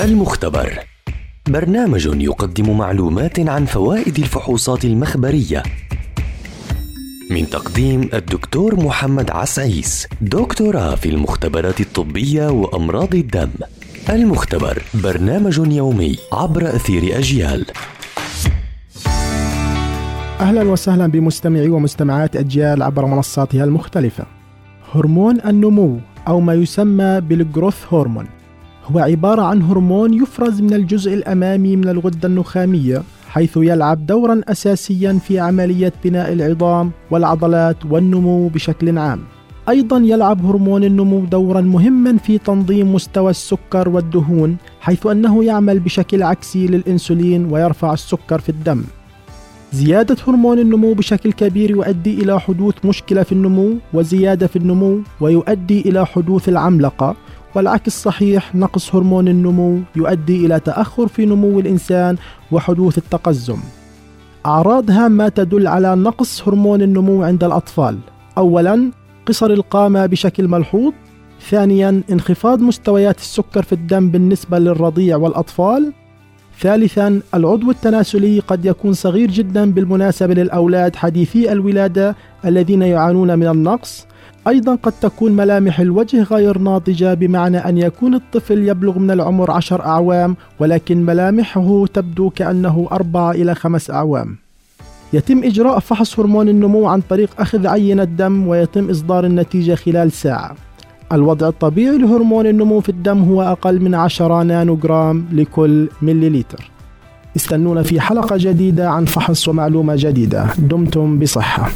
المختبر. برنامج يقدم معلومات عن فوائد الفحوصات المخبرية. من تقديم الدكتور محمد عسعيس دكتوراه في المختبرات الطبية وأمراض الدم. المختبر برنامج يومي عبر أثير أجيال. أهلا وسهلا بمستمعي ومستمعات أجيال عبر منصاتها المختلفة. هرمون النمو أو ما يسمى بالجروث هرمون. هو عبارة عن هرمون يفرز من الجزء الأمامي من الغدة النخامية حيث يلعب دورا أساسيا في عملية بناء العظام والعضلات والنمو بشكل عام. أيضا يلعب هرمون النمو دورا مهما في تنظيم مستوى السكر والدهون حيث أنه يعمل بشكل عكسي للإنسولين ويرفع السكر في الدم. زيادة هرمون النمو بشكل كبير يؤدي إلى حدوث مشكلة في النمو وزيادة في النمو ويؤدي إلى حدوث العملقة والعكس صحيح نقص هرمون النمو يؤدي إلى تأخر في نمو الإنسان وحدوث التقزم. أعراض هامة تدل على نقص هرمون النمو عند الأطفال. أولاً قصر القامة بشكل ملحوظ. ثانياً انخفاض مستويات السكر في الدم بالنسبة للرضيع والأطفال. ثالثا العضو التناسلي قد يكون صغير جدا بالمناسبة للأولاد حديثي الولادة الذين يعانون من النقص أيضا قد تكون ملامح الوجه غير ناضجة بمعنى أن يكون الطفل يبلغ من العمر عشر أعوام ولكن ملامحه تبدو كأنه أربعة إلى خمس أعوام. يتم إجراء فحص هرمون النمو عن طريق أخذ عينة دم ويتم إصدار النتيجة خلال ساعة. الوضع الطبيعي لهرمون النمو في الدم هو أقل من 10 نانوغرام لكل مليليتر. استنونا في حلقة جديدة عن فحص ومعلومة جديدة. دمتم بصحة.